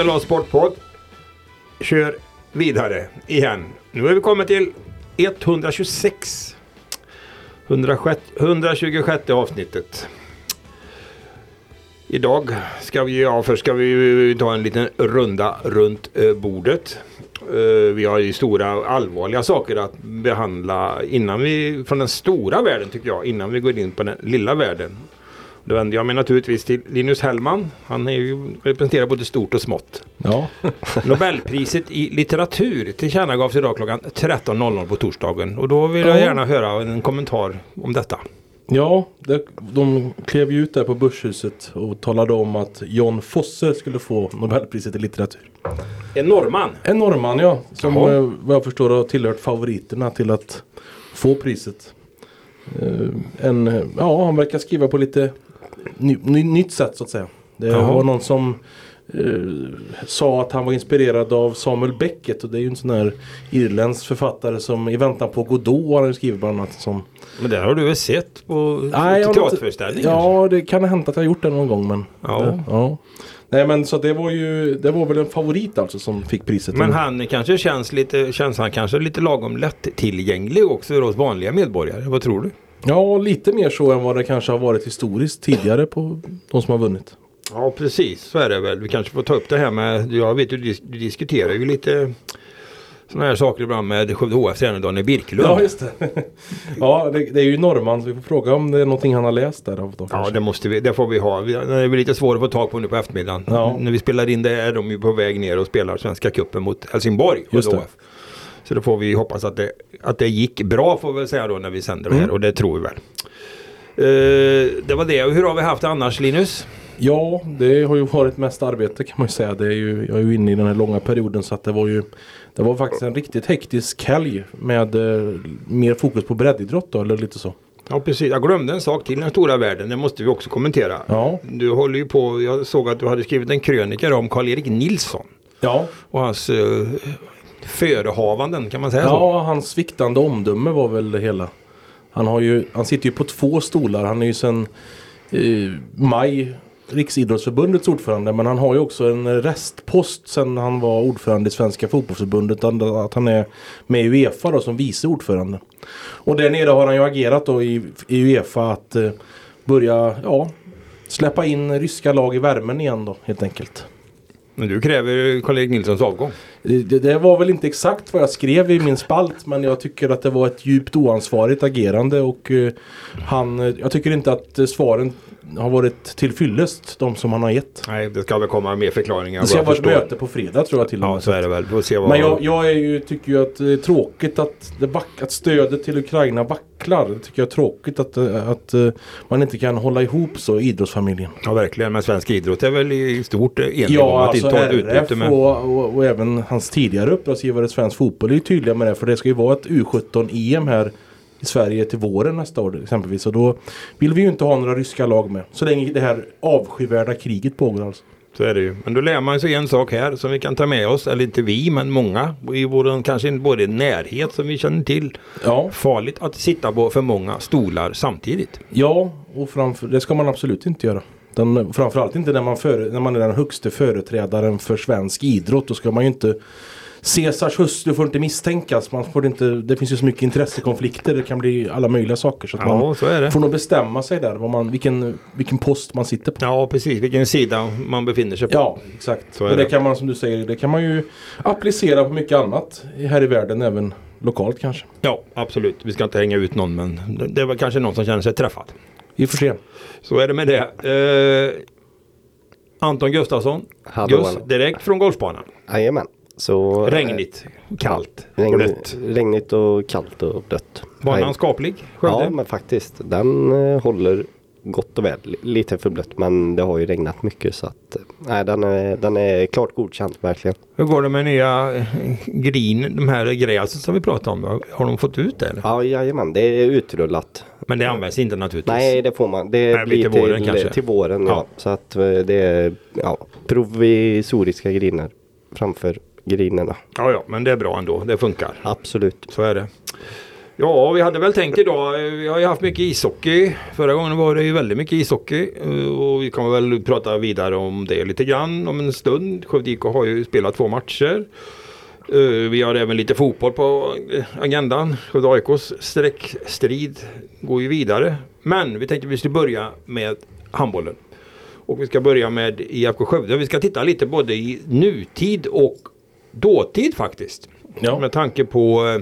SLA Sportpodd kör vidare igen. Nu har vi kommit till 126. 126, 126 avsnittet. Idag ska vi, ja först ska vi ta en liten runda runt eh, bordet. Eh, vi har ju stora allvarliga saker att behandla innan vi, från den stora världen tycker jag, innan vi går in på den lilla världen. Då vänder jag mig naturligtvis till Linus Hellman. Han är ju, representerar både stort och smått. Ja. Nobelpriset i litteratur tillkännagavs idag klockan 13.00 på torsdagen. Och då vill jag Ja. gärna höra en kommentar om detta. Ja, det, de klev ju ut där på Börshuset och talade om att John Fosse skulle få Nobelpriset i litteratur. En norrman. En norrman ja, som Jaha. eh, vad jag förstår har tillhört favoriterna till att få priset. Eh, en, ja, han verkar skriva på lite ny, ny, nytt sätt så att säga. Det Jaha. var någon som eh, sa att han var inspirerad av Samuel Beckett och det är ju en sån här irländsk författare som i väntan på Godot har han skrivit bland annat som Men det har du väl sett på Nej, teaterföreställningar? Ja, det kan ha hänt att jag har gjort det någon gång men Ja. det, ja. Nej men så det var ju Det var väl en favorit alltså som fick priset. Men han kanske känns lite, känns han kanske lite lagom lättillgänglig också för oss vanliga medborgare? Vad tror du? Ja, lite mer så än vad det kanske har varit historiskt tidigare på de som har vunnit. Ja precis, så är det väl. Vi kanske får ta upp det här med, jag vet ju du, dis- du diskuterar ju lite sådana här saker ibland med Skövde HF tränare Daniel Birkelund. Ja, just det. ja, det, det är ju norrman så vi får fråga om det är någonting han har läst där. Då, Ja det måste vi, det får vi ha. Det är lite svårt att få tag på nu på eftermiddagen. Ja. När vi spelar in det är de ju på väg ner och spelar Svenska Cupen mot Helsingborg. Just det. HF. Så då får vi hoppas att det, att det gick bra får vi väl säga då när vi sänder det här Mm. och det tror vi väl. Eh, det var det. Hur har vi haft det annars Linus? Ja, det har ju varit mest arbete kan man ju säga. Det är ju, jag är ju inne i den här långa perioden så att det var ju Det var faktiskt en riktigt hektisk helg med eh, mer fokus på breddidrott då, eller lite så. Ja precis, jag glömde en sak till den stora världen. Det måste vi också kommentera. Ja. Du håller ju på, jag såg att du hade skrivit en krönika om Karl-Erik Nilsson. Ja, Och hans uh, förehavanden kan man säga så? ja hans sviktande omdöme var väl det hela. Han, har ju, han sitter ju på två stolar. Han är ju sedan eh, maj Riksidrottsförbundets ordförande men han har ju också en restpost sedan han var ordförande i Svenska Fotbollförbundet. Att han är med i Uefa då som vice ordförande. Och där nere har han ju agerat då i, i Uefa att eh, börja ja, släppa in ryska lag i värmen igen då helt enkelt. Men du kräver Karl-Erik Nilssons avgång? Det, det- det var väl inte exakt vad jag skrev i min spalt men jag tycker att det var ett djupt oansvarigt agerande och eh, han, eh, jag tycker inte att eh, svaren har varit till fyllest de som han har gett. Nej, det ska väl komma mer förklaringar. Det ska vara ett möte på fredag tror jag till och Ja, med. så är det väl. Får se vad... Men jag, jag är ju, tycker ju att det är tråkigt att, det back, att stödet till Ukraina vacklar. Det tycker jag är tråkigt att, eh, att eh, man inte kan hålla ihop så idrottsfamiljen. Ja, verkligen. Men svensk idrott är väl i stort eh, enig om Ja, att alltså inte ta ett utbyte med... och, och, och även hans tidigare uppdragsgivare Svensk Fotboll är ju tydliga med det. För det ska ju vara ett U17-EM här i Sverige till våren nästa år exempelvis. Och då vill vi ju inte ha några ryska lag med. Så länge det här avskyvärda kriget pågår alltså. Så är det ju. Men då lär man sig en sak här som vi kan ta med oss, eller inte vi, men många i vår kanske både närhet som vi känner till. Ja, Farligt att sitta på för många stolar samtidigt. ja och framför, det ska man absolut inte göra. Den, framförallt inte när man, före, när man är den högste företrädaren för svensk idrott. Då ska man ju inte Caesars hustru får inte misstänkas. Man får inte, det finns ju så mycket intressekonflikter. Det kan bli alla möjliga saker. Så att Ja, man så är det. får nog bestämma sig där. Vad man, vilken, vilken post man sitter på. Ja, precis. Vilken sida man befinner sig på. Ja, exakt. Och det, det. kan man som du säger, det kan man ju applicera på mycket annat här i världen, även lokalt kanske. Ja, absolut. Vi ska inte hänga ut någon, men det- var kanske någon som känner sig träffad. Vi får se. Så är det med det. Eh, Anton Gustafsson. Hallå, Gus, direkt från golfbanan. Jajamän. Så, Regnigt, kallt och regn, blött. regnigt och kallt och blött. Banan skaplig, Skövde. Ja men faktiskt. Den eh, håller gott och väl. Lite för blött men det har ju regnat mycket så att eh, nej, den, är, den är klart godkänt verkligen. Hur går det med nya eh, green, de här gräsen som vi pratade om? Har de fått ut det? Eller? Ja jajamän det är utrullat. Men det används inte naturligtvis. Nej det får man. Det Nej, blir till våren till, kanske. till våren ja. Ja. Så att eh, det är ja, provisoriska griner framför grinerna. Ja, ja, men det är bra ändå. Det funkar. Absolut. Så är det. Ja, vi hade väl tänkt idag. Vi har ju haft mycket ishockey. Förra gången var det ju väldigt mycket ishockey. Eh, Och vi kommer väl prata vidare om det lite grann om en stund. Skövde IK har ju spelat två matcher. Eh, Vi har även lite fotboll på agendan. Skövde AIKs streckstrid går ju vidare. Men vi tänkte att vi skulle börja med handbollen. Och vi ska börja med IFK Skövde. Vi ska titta lite både i nutid och dåtid faktiskt. Ja. Med tanke på eh,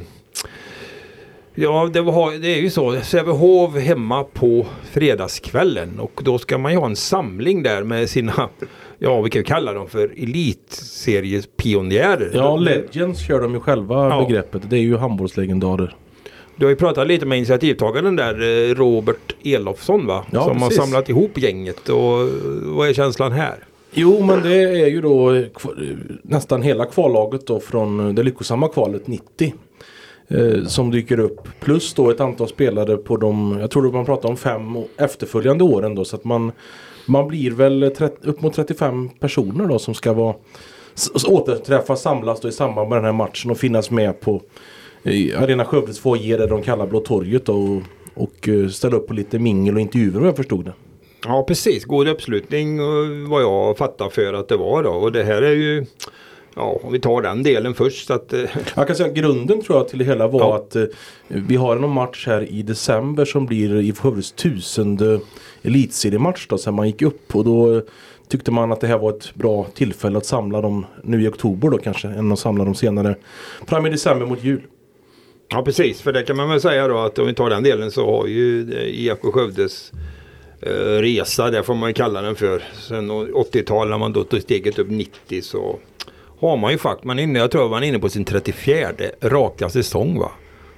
Ja, det, var, det är ju så. Sävehof hemma på fredagskvällen och då ska man ju ha en samling där med sina, ja vi kan kalla dem för elitseriepionjärer. Ja, Legends kör de ju själva Ja. begreppet. Det är ju handbollslegendarer. Du har ju pratat lite med initiativtagaren där, eh, Robert Elofsson va? Ja, Som har precis. samlat ihop gänget och vad är känslan här? Jo, men det är ju då nästan hela kvallaget då från det lyckosamma kvalet 90. Eh, som dyker upp. Plus då ett antal spelare på de, jag tror att man pratar om fem efterföljande åren då. Så att man, man blir väl 30, upp mot 35 personer då som ska vara återträffas, samlas då i samband med den här matchen och finnas med på eh, Arena Skövdes foyer det de kallar Blå torget då, och, och eh, ställa upp på lite mingel och intervjuer om jag förstod det. Ja precis, god uppslutning vad jag fattar för att det var då. Och det här är ju, ja om vi tar den delen först. Att, eh, Jag kan säga att grunden tror jag till det hela var Ja. att eh, vi har en match här i december som blir i Skövdes tusende elitseriematch då sen man gick upp och då tyckte man att det här var ett bra tillfälle att samla dem nu i oktober då kanske än att samla dem senare fram i december mot jul. Ja precis, för det kan man väl säga då att om vi tar den delen så har ju eh, IFK Skövdes eh, resa, det får man kalla den för. Sen 80-talet när man då tog steget upp 90 så har man ju faktiskt, man är inne, jag tror man är inne på sin 34 raka säsong va.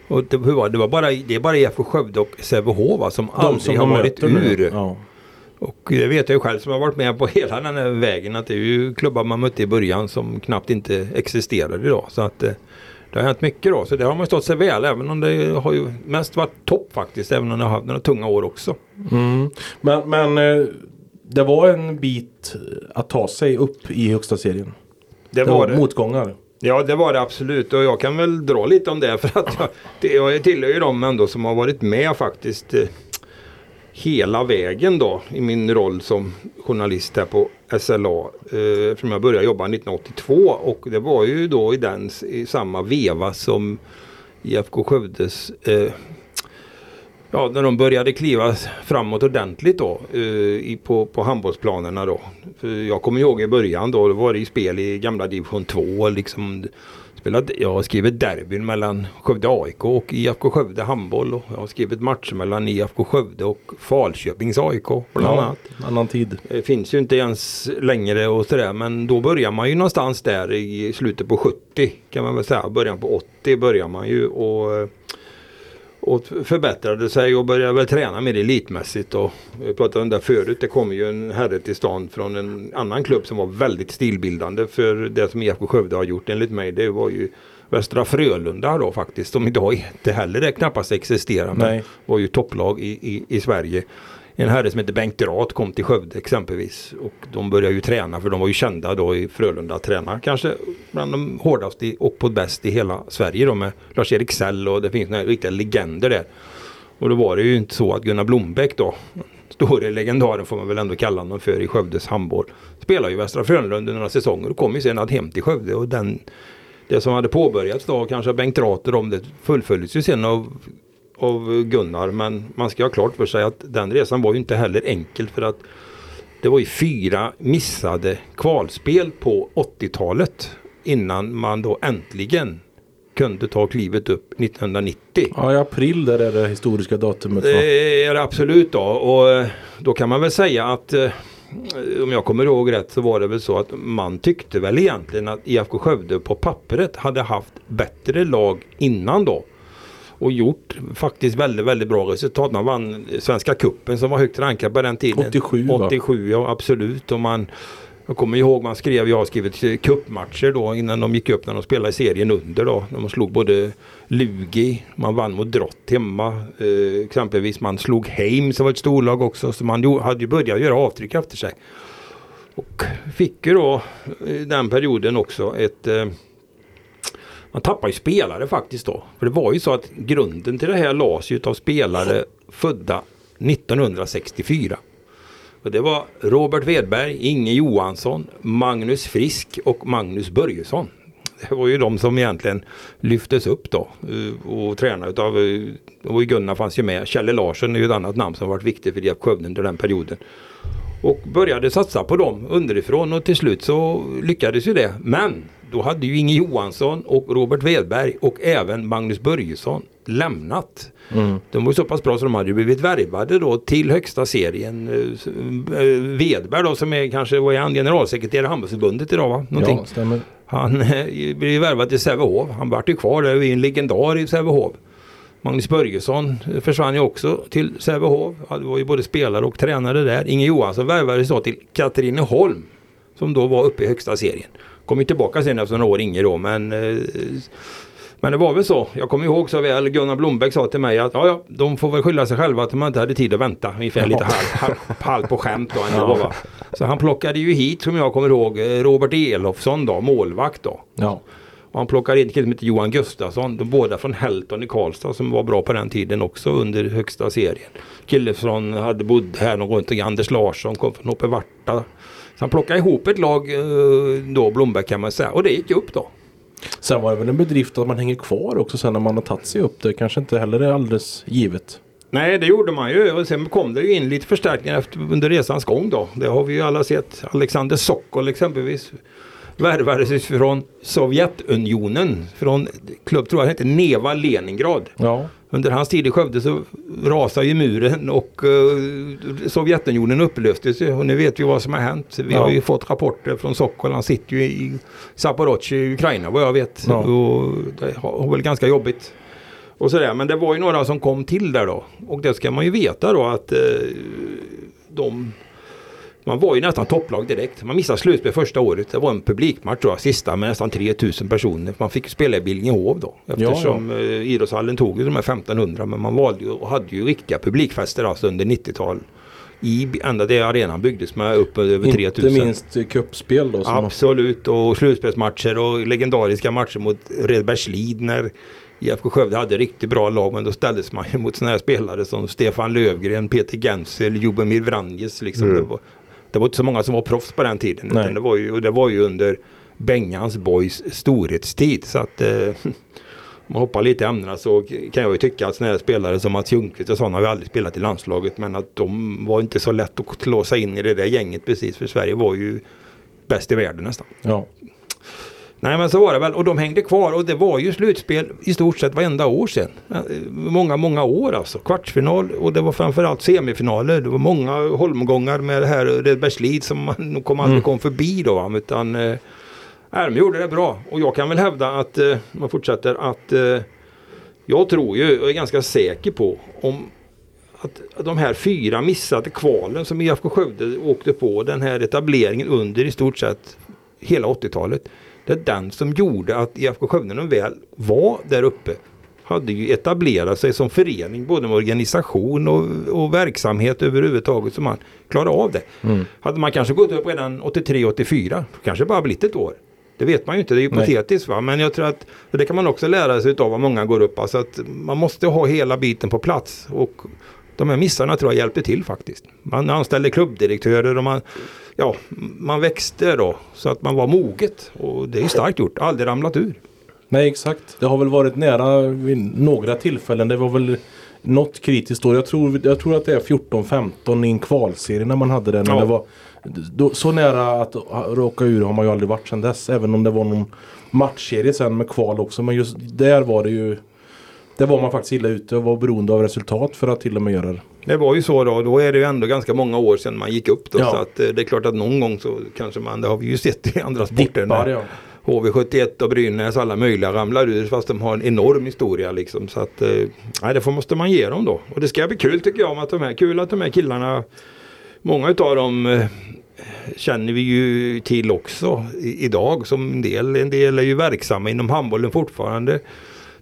Och det, hur var, det, var bara, det är bara IFK Skövde och Sävehof va, som aldrig har de varit ur. Ja. Och det vet jag ju själv som har varit med på hela den här vägen att det är ju klubbar man mötte i början som knappt inte existerar idag. Så att eh, det har hänt mycket då. Så det har man stått sig väl även om det har ju mest varit topp faktiskt. Även om det har haft några tunga år också. Mm. Men, men eh, det var en bit att ta sig upp i högsta serien. Det Det var var det. motgångar. Ja det var det absolut och jag kan väl dra lite om det för att jag, jag tillhör ju dem ändå som har varit med faktiskt eh, hela vägen då i min roll som journalist här på SLA. Eh, eftersom jag började jobba 1982 och det var ju då i den i samma veva som IFK Skövdes eh, Ja, när de började kliva framåt ordentligt då eh, i, på, på handbollsplanerna då. För jag kommer ihåg i början då, då var det ju spel i gamla division 2 liksom. Spelade, jag har skrivit derbyn mellan Skövde AIK och IFK Skövde handboll. Och jag har skrivit matcher mellan IFK Skövde och Falköpings AIK bland annat. annan tid. Det finns ju inte ens längre och sådär men då börjar man ju någonstans där i slutet på 70 kan man väl säga. Början på 80 börjar man ju och, och förbättrade sig och började väl träna mer elitmässigt. Och jag pratade om det förut. Det kom ju en herre till stan från en annan klubb som var väldigt stilbildande för det som IFK Skövde har gjort enligt mig. Det var ju Västra Frölunda då faktiskt. Som idag inte heller är knappast existerar. Men Nej. var ju topplag i, i, i Sverige. En herre som heter Bengt Drat kom till Skövde exempelvis. Och de började ju träna för de var ju kända då i Frölunda att träna. Kanske bland de hårdaste och på bäst i hela Sverige då med Lars-Erik Sell och det finns några riktiga legender där. Och då var det ju inte så att Gunnar Blombeck då, store legendaren får man väl ändå kalla honom för i Skövdes handboll. Spelade ju i Västra Frölunda under några säsonger och kom ju sen hem till Skövde och den det som hade påbörjats då, kanske av Bengt Rater om det fullföljdes ju sen av, av Gunnar. Men man ska ha klart för sig att den resan var ju inte heller enkel för att det var ju fyra missade kvalspel på 80-talet innan man då äntligen kunde ta klivet upp 1990. Ja, i april där är det historiska datumet. va? Det är det absolut då. Och eh, då kan man väl säga att eh, om jag kommer ihåg rätt så var det väl så att man tyckte väl egentligen att IFK Skövde på pappret hade haft bättre lag innan då. Och gjort faktiskt väldigt, väldigt bra resultat. Man vann Svenska Kuppen som var högt rankad på den tiden. 87, va? 87 ja absolut. Och man, jag kommer ihåg man skrev, jag har skrivit cupmatcher då innan de gick upp när de spelade i serien under då. När man slog både Lugi, man vann mot Drott hemma. Eh, exempelvis man slog Heim som var ett storlag också. Så man hade ju börjat göra avtryck efter sig. Och fick ju då i den perioden också ett eh, man tappar ju spelare faktiskt då. För det var ju så att grunden till det här lades ju av spelare födda 1964. Och det var Robert Wedberg, Inge Johansson, Magnus Frisk och Magnus Börjesson. Det var ju de som egentligen lyftes upp då eh, och tränade av, eh, och Gunnar fanns ju med. Kjelle Larsson är ju ett annat namn som varit viktigt för IFK Skövde under den perioden. Och började satsa på dem underifrån och till slut så lyckades ju det. Men då hade ju Inge Johansson och Robert Wedberg och även Magnus Börjesson lämnat. Mm. De var så pass bra så de hade blivit värvade då till högsta serien. Eh, Wedberg då som är kanske var han generalsekreterare i handbollsförbundet idag va? Någonting. Ja, stämmer. Han eh, blev värvad till Sävehof. Han vart ju kvar där, är en legendar i Sävehof. Magnus Börjesson försvann ju också till Sävehof. Han var ju både spelare och tränare där. Inge Johansson värvades då till Katrineholm. Som då var uppe i högsta serien. Kom ju tillbaka sen efter några år Inge då men eh, men det var väl så. Jag kommer ihåg så väl Gunnar Blomberg sa till mig att ja, ja, de får väl skylla sig själva att de inte hade tid att vänta. Ungefär lite halv, halv, på skämt då ändå. Ja. Så han plockade ju hit som jag kommer ihåg Robert Elofsson då, målvakt då. Ja. Och han plockade in en kille som heter Johan Gustafsson. De båda från Helton i Karlstad som var bra på den tiden också under högsta serien. Kille från, hade bott här någon runt Anders Larsson kom från Hoppe Varta. Så han plockade ihop ett lag eh, då, Blomberg kan man säga. Och det gick upp då. Sen var det väl en bedrift att man hänger kvar också sen när man har tagit sig upp. Det kanske inte heller är alldeles givet. Nej, det gjorde man ju. Och sen kom det ju in lite förstärkningar efter, under resans gång då. Det har vi ju alla sett. Alexander Sokol exempelvis värvades från Sovjetunionen. Från klubb, tror jag hette Neva Leningrad. Ja. Under hans tid i Skövde så rasade ju muren och uh, Sovjetunionen upplöstes ju. Och nu vet vi vad som har hänt. Vi ja. har ju fått rapporter från Sokol. Han sitter ju i Zaporozhye i Ukraina vad jag vet. Ja. Och det har väl ganska jobbigt. Och sådär. Men det var ju några som kom till där då. Och det ska man ju veta då att uh, de man var ju nästan topplag direkt. Man missade slutspel första året. Det var en publikmatch tror jag, sista med nästan 3000 personer. Man fick spela i Billingehov då. Eftersom ja, ja. Eh, idrottshallen tog ju de här 1500 men man valde ju och hade ju riktiga publikfester alltså under 90-tal. I ända det arenan byggdes med upp över 3000. Inte minst kuppspel då? Absolut och slutspelsmatcher och legendariska matcher mot Redbergslid när IFK Skövde hade riktigt bra lag men då ställdes man ju mot sådana här spelare som Stefan Lövgren, Peter Gensel, Jubomir Vranjes. Liksom. Mm. Det, var, det var inte så många som var proffs på den tiden. Utan det, var ju, det var ju under Bengans Boys storhetstid. Så att eh, om man hoppar lite i ämnena så kan jag ju tycka att sådana här spelare som Mats Ljungqvist och sådana har vi aldrig spelat i landslaget. Men att de var inte så lätt att låsa in i det där gänget precis. För Sverige var ju bäst i världen nästan. Ja. Nej men så var det väl och de hängde kvar och det var ju slutspel i stort sett varenda år sedan. Många, många år alltså. Kvartsfinal och det var framförallt semifinaler. Det var många holmgångar med det här Redbergslid som man nog kom aldrig mm. kom förbi då. Utan eh, de gjorde det bra och jag kan väl hävda att, eh, man fortsätter att eh, jag tror ju och är ganska säker på om att de här fyra missade kvalen som IFK Skövde åkte på den här etableringen under i stort sett hela 80-talet det är den som gjorde att IFK Skövde när de väl var där uppe hade ju etablerat sig som förening både med organisation och, och verksamhet överhuvudtaget så man klarade av det. Mm. Hade man kanske gått upp redan 83-84 kanske bara blivit ett år. Det vet man ju inte, det är hypotetiskt va. Men jag tror att det kan man också lära sig av vad många går upp. Alltså att man måste ha hela biten på plats. Och de här missarna tror jag hjälpte till faktiskt. Man anställde klubbdirektörer och man, ja, man växte då så att man var moget. Och det är starkt gjort, aldrig ramlat ur. Nej exakt, det har väl varit nära vid några tillfällen. Det var väl något kritiskt då. Jag tror, jag tror att det är 14-15 i en kvalserie när man hade den. Ja. Det var, då, så nära att råka ur har man ju aldrig varit sedan dess. Även om det var någon matchserie sen med kval också. Men just där var det ju där var man faktiskt illa ute och var beroende av resultat för att till och med göra det. Det var ju så då. Då är det ju ändå ganska många år sedan man gick upp. Då, ja. Så att, eh, det är klart att någon gång så kanske man, det har vi ju sett i andra sporter. Dippar, ja. HV71 och Brynäs alla möjliga ramlar ur fast de har en enorm historia liksom. Så att, eh, nej, det måste man ge dem då. Och det ska bli kul tycker jag. Att de här, kul att de här killarna, många utav dem eh, känner vi ju till också idag som en del. En del är ju verksamma inom handbollen fortfarande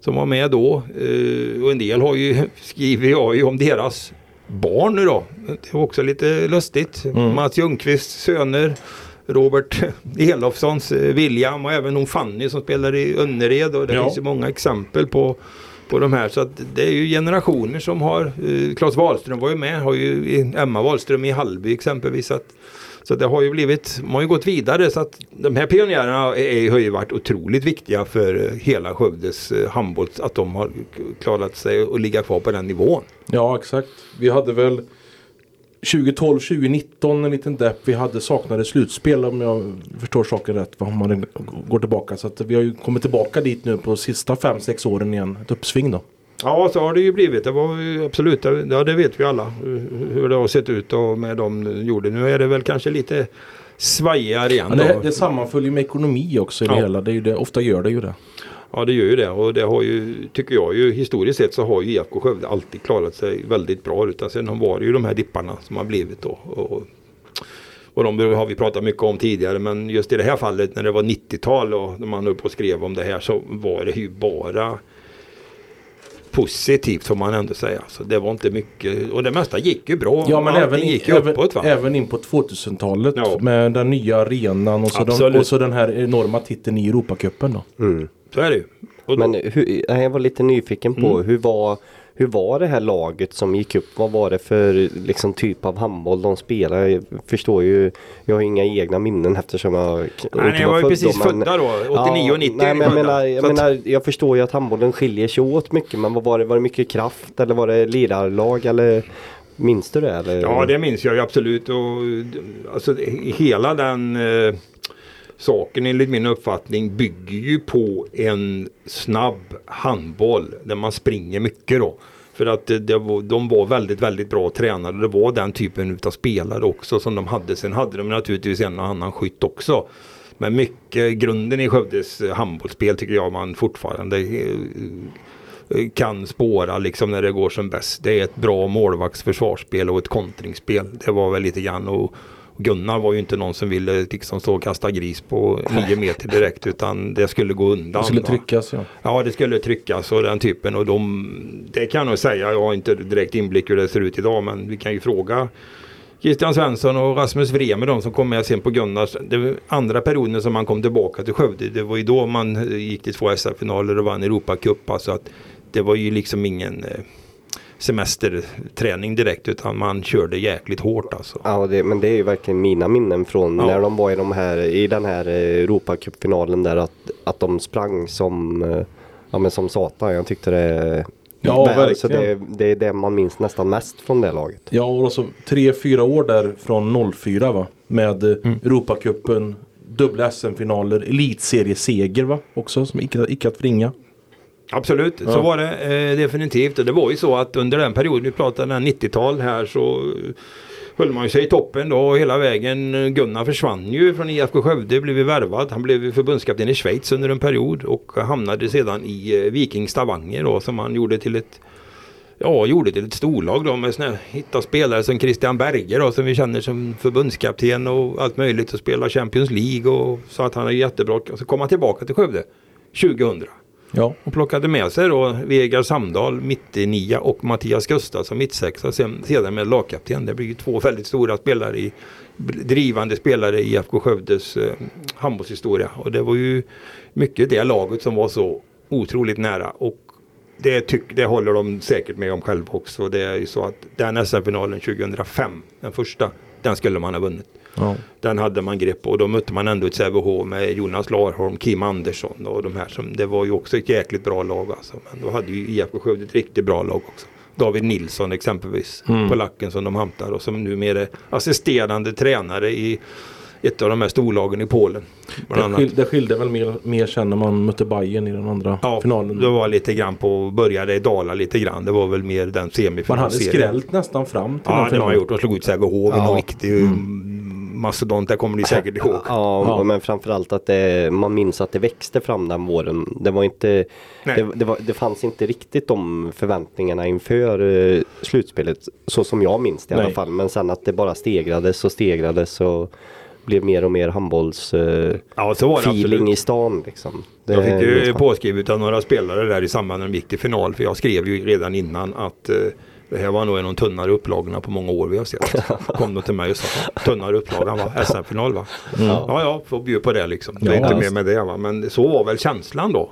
som var med då. Eh, och en del har ju, skriver jag ju om deras barn nu då. Det var också lite lustigt. Mm. Mats Ljungqvists söner. Robert Elofssons, eh, William och även hon Fanny som spelar i Önnered. Och det Ja. finns ju många exempel på, på de här. Så att det är ju generationer som har, eh, Claes Wahlström var ju med, har ju Emma Wahlström i Hallby exempelvis. Att, så det har ju blivit, man har ju gått vidare så att de här pionjärerna är, har ju varit otroligt viktiga för hela Skövdes eh, handboll. Att de har klarat sig och ligga kvar på den nivån. Ja exakt. Vi hade väl 2012, 2019 en liten depp. Vi hade saknade slutspel om jag förstår saken rätt. Om man går tillbaka. Så att vi har ju kommit tillbaka dit nu på sista 5-6 åren igen. Ett uppsving då. Ja, så har det ju blivit. Det var ju absolut, det- ja det vet vi alla hur det har sett ut och med de gjorde. Nu är det väl kanske lite svajigare igen. Ja, det, det sammanföljer med ekonomi också i det Ja. hela. Det är ju det, ofta gör det ju det. Ja det gör ju det och det har ju, tycker jag ju historiskt sett så har ju IFK Skövde alltid klarat sig väldigt bra. Utan sen var det ju de här dipparna som har blivit då. Och, och de har vi pratat mycket om tidigare men just i det här fallet när det var 90-tal och när man upp och skrev om det här så var det ju bara positivt får man ändå säga. Så det var inte mycket och det mesta gick ju bra. Ja men även, in, gick ju även, uppåt va? även in på 2000-talet Ja. med den nya arenan och så, de, och så den här enorma titeln i Europacupen då. Mm. Så är det ju. Men hur, jag var lite nyfiken på Mm. hur, var, hur var det här laget som gick upp? Vad var det för liksom, typ av handboll de spelade? Jag förstår ju, jag har inga egna minnen eftersom jag Nej, inte ni var, var född precis då, födda då. 89 och 90 Nej, men jag, menar, jag, menar, jag förstår ju att handbollen skiljer sig åt mycket men vad var det? Var det mycket kraft eller var det lirarlag eller minns du det? Eller? Ja det minns jag ju absolut. Och, alltså, hela den eh, saken enligt min uppfattning bygger ju på en snabb handboll där man springer mycket då. För att det, det var, de var väldigt, väldigt bra tränade. Det var den typen av spelare också som de hade. Sen hade de naturligtvis en och annan skytt också. Men mycket, grunden i Skövdes handbollsspel tycker jag man fortfarande eh, eh, kan spåra liksom när det går som bäst. Det är ett bra målvaktsförsvarsspel och ett kontringsspel. Det var väl lite grann och Gunnar var ju inte någon som ville liksom stå och kasta gris på nio meter direkt utan det skulle gå undan. Det skulle tryckas ja. Ja det skulle tryckas och den typen och de Det kan jag nog säga, jag har inte direkt inblick hur det ser ut idag men vi kan ju fråga Christian Svensson och Rasmus Vremer de som kom med sen på Gunnars det andra perioden som man kom tillbaka till Skövde det var ju då man gick till två SM-finaler och vann Europacup alltså att Det var ju liksom ingen eh, semesterträning direkt utan man körde jäkligt hårt alltså. Ja, det, men det är ju verkligen mina minnen från Ja. när de var i, de här, i den här eh, Europacupfinalen där att, att de sprang som, eh, ja, men som satan. Jag tyckte det... Ja, Men, alltså, det, verkligen. det är det man minns nästan mest från det laget. Ja och så tre, fyra år där från 04 va. Med eh, Mm. Europacupen, dubbla SM-finaler, elitserieseger va. Också som icke, icke att förringa. Absolut, så Ja. var det eh, definitivt. Och det var ju så att under den perioden, vi pratar den 90-tal här så höll man ju sig i toppen då hela vägen. Gunnar försvann ju från IFK Skövde, blev ju värvad. Han blev förbundskapten i Schweiz under en period och hamnade sedan i eh, Viking Stavanger då som han gjorde till ett Ja, gjorde till ett storlag då med såna här, hitta spelare som Christian Berger då, som vi känner som förbundskapten och allt möjligt och spela Champions League och så att han är jättebra. Och så kom han tillbaka till Skövde 2000. Ja. Och plockade med sig då Vegard Samdal, mittenia och Mattias Gustafsson, mittsexa. Sen, sedan med lagkapten. Det blir ju två väldigt stora spelare i drivande spelare i FK Skövdes eh, handbollshistoria. Och det var ju mycket det laget som var så otroligt nära. Och det, tyck, det håller de säkert med om själva också. Det är ju så att den SM-finalen 2005, den första, den skulle man ha vunnit ja. Den hade man grepp på och då mötte man ändå ett Sävehof med Jonas Larholm, Kim Andersson och de här som, det var ju också ett jäkligt bra lag alltså. Men då hade ju IFK Skövde ett riktigt bra lag också. David Nilsson exempelvis, Mm. polacken som de hämtar och som numera är assisterande tränare i ett av de här storlagen i Polen. Det, skil, det skilde väl mer, mer sen när man mötte Bayern i den andra Ja, finalen. det var lite grann på, började i dala lite grann. Det var väl mer den Man hade skrällt nästan fram till Ja, den det har finalen. man gjort. De slog ut Sävehof i Ja. någon riktig mm. Mastodont. Det kommer ni säkert ihåg. Ja, Ja. men framförallt att det, man minns att det växte fram den våren. Det var inte det, det, var, det fanns inte riktigt de förväntningarna inför eh, slutspelet så som jag minns det i alla Nej. fall. Men sen att det bara stegrades och stegrades och blev mer och mer handbolls eh, Ja, feeling i stan liksom. Det Jag fick ju påskrivet av några spelare där i samband med de gick till final. För jag skrev ju redan innan att eh, Det här var nog en av de tunnare upplagorna på många år vi har sett. Kom de till mig och sa tunnare upplagan va? SM-final va? Ja ja, får bjuda på det liksom. Det är Ja. inte mer med det va. Men så var väl känslan då.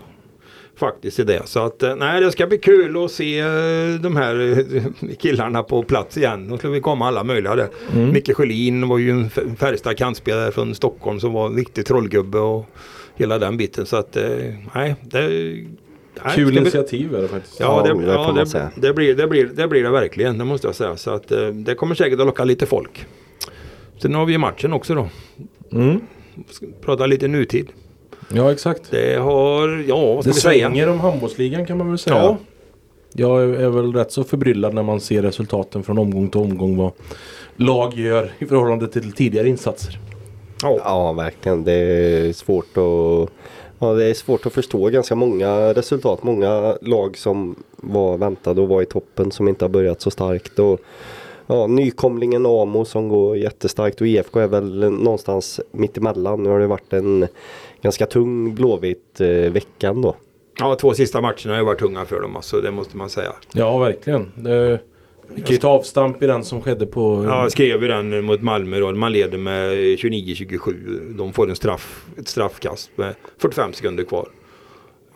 Faktiskt i det. Så att eh, nej det ska bli kul att se eh, de här eh, killarna på plats igen. De ska vi komma alla möjliga där. Micke Sjölin var ju en f- Färjestad kantspelare från Stockholm som var en riktig trollgubbe och hela den biten. Så att eh, nej. Det, nej, det Kul bli- initiativ är det faktiskt. Ja, Ja, det, det ja, man det, det, blir, det, blir, det blir det verkligen, det måste jag säga. Så att, eh, det kommer säkert att locka lite folk. Sen har vi ju matchen också då. Mm. Ska prata lite nutid. Ja exakt. Det har, ja vad ska Det vi säga? svänger om handbollsligan kan man väl säga. Ja. Jag är, är väl rätt så förbryllad när man ser resultaten från omgång till omgång vad lag gör i förhållande till tidigare insatser. Ja. Ja, verkligen. Det är svårt att Ja, det är svårt att förstå ganska många resultat. Många lag som var väntade och var i toppen som inte har börjat så starkt. Och, ja, nykomlingen Amo som går jättestarkt och IFK är väl någonstans mitt emellan. Nu har det varit en ganska tung blåvit eh, veckan då. ja, två sista matcherna har ju varit tunga för dem alltså, det måste man säga. Ja verkligen. Det, kan ju ta avstamp i den som skedde på... Ja, skrev ju den mot Malmö då. Man leder med 29-27. De får en straff, ett straffkast med 45 sekunder kvar.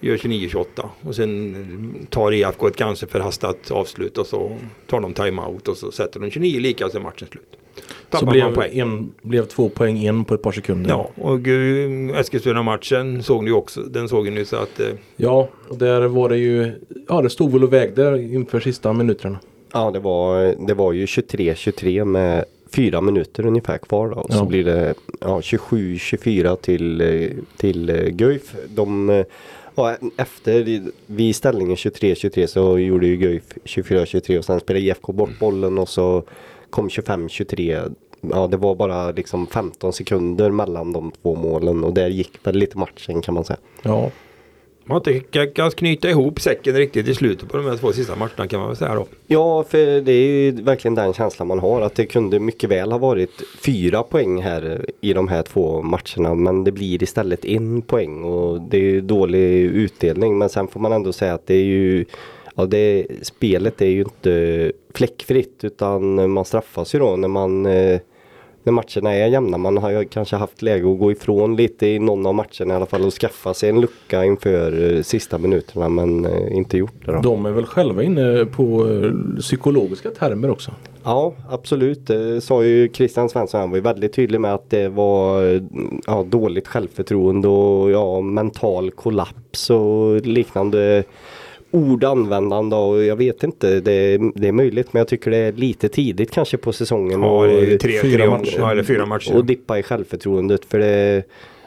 Gör 29-28 och sen tar IFK ett ganska förhastat avslut och så tar de timeout och så sätter de 29 lika och så är matchen slut. så Tappar man blev, poäng. en, blev två poäng in på ett par sekunder. Ja, och uh, Eskilstuna-matchen såg ni också. Den såg ni så att... eh, Ja, och där var det ju... Ja, det stod väl och vägde inför sista minuterna. Ja, det var, det var ju 23-23 med fyra minuter ungefär kvar då. Och Så Ja. blir det ja, 27-24 till, till eh, Guif. De, eh, ja, efter vid ställningen 23-23 så gjorde ju Guif 24-23 och sen spelade IFK bort bollen och så kom 25-23. Ja, det var bara liksom 15 sekunder mellan de två målen och där gick väl lite matchen kan man säga. Ja, man har inte lyckats knyta ihop säcken riktigt i slutet på de här två sista matcherna kan man väl säga då. Ja, för det är ju verkligen den känslan man har att det kunde mycket väl ha varit fyra poäng här i de här två matcherna men det blir istället en poäng och det är ju dålig utdelning men sen får man ändå säga att det är ju Ja, det, spelet är ju inte fläckfritt utan man straffas ju då när man eh, när matcherna är jämna. Man har ju kanske haft läge att gå ifrån lite i någon av matcherna i alla fall och skaffa sig en lucka inför eh, sista minuterna men eh, inte gjort det då. de är väl själva inne på eh, psykologiska termer också. Ja, absolut. Det sa ju Christian Svensson. Han var ju väldigt tydlig med att det var ja, dåligt självförtroende och ja, mental kollaps och liknande ord användande och jag vet inte, det, det är möjligt men jag tycker det är lite tidigt kanske på säsongen. Ja, och, tre, fyra tre matcher. Ja, eller fyra matcher. och dippa i självförtroendet för det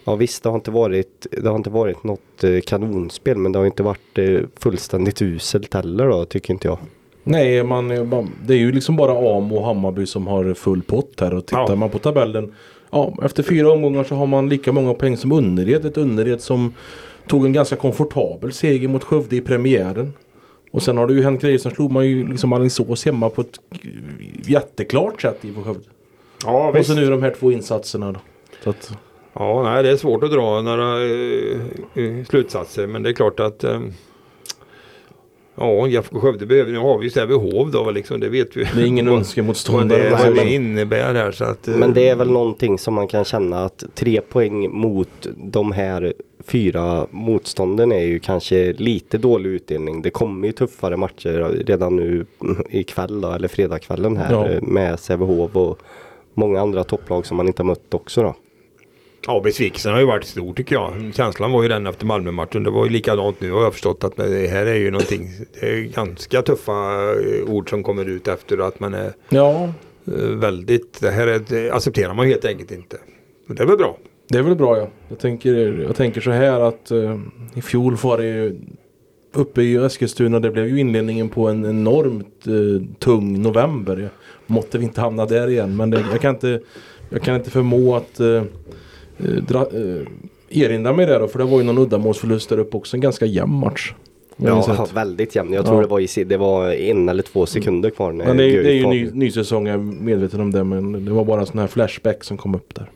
Ja visst det har inte varit Det har inte varit något eh, kanonspel men det har inte varit eh, fullständigt uselt heller då tycker inte jag. Nej, man, man, det är ju liksom bara Amo och Hammarby som har full pott här. Och tittar Ja. man på tabellen. Ja, efter fyra omgångar så har man lika många poäng som Önnered. Ett Önnered som tog en ganska komfortabel seger mot Skövde i premiären. Och sen har det ju hänt grejer. Sen slog man ju liksom Alingsås hemma på ett jätteklart sätt i Skövde. Ja, Och visst. så nu de här två insatserna då. Att, Ja, nej, det är svårt att dra några eh, slutsatser. Men det är klart att eh, Ja, IFK Skövde behöver, nu har vi ju Sävehof då liksom, det vet vi. det är ingen Vad önskemotståndare. det, vad det innebär här så att. eh, Men det är väl någonting som man kan känna att tre poäng mot de här fyra motstånden är ju kanske lite dålig utdelning. Det kommer ju tuffare matcher redan nu ikväll då, eller fredagskvällen här Ja. med Sävehof och många andra topplag som man inte har mött också då. Ja, besvikelsen har ju varit stor tycker jag. Känslan var ju den efter Malmö-matchen. Det var ju likadant nu har jag förstått att det här är ju någonting. Det är ganska tuffa eh, ord som kommer ut efter att man är Ja, eh, väldigt. Det här är, det accepterar man helt enkelt inte. Men det är väl bra. Det är väl bra ja. Jag tänker, jag tänker så här att eh, i fjol var det ju uppe i Eskilstuna. Det blev ju inledningen på en enormt eh, tung november. Måtte vi inte hamna där igen. Men det, jag, kan inte, jag kan inte förmå att eh, dra, eh, erinra mig det då. För det var ju någon uddamålsförlust där uppe också. En ganska jämn match. Ja, väldigt jämn. Jag tror Ja. det var, i, det var en eller två sekunder kvar. När Men det, är- det är ju ny, ny säsong, jag är medveten om det. Men det var bara en sån här flashback som kom upp där.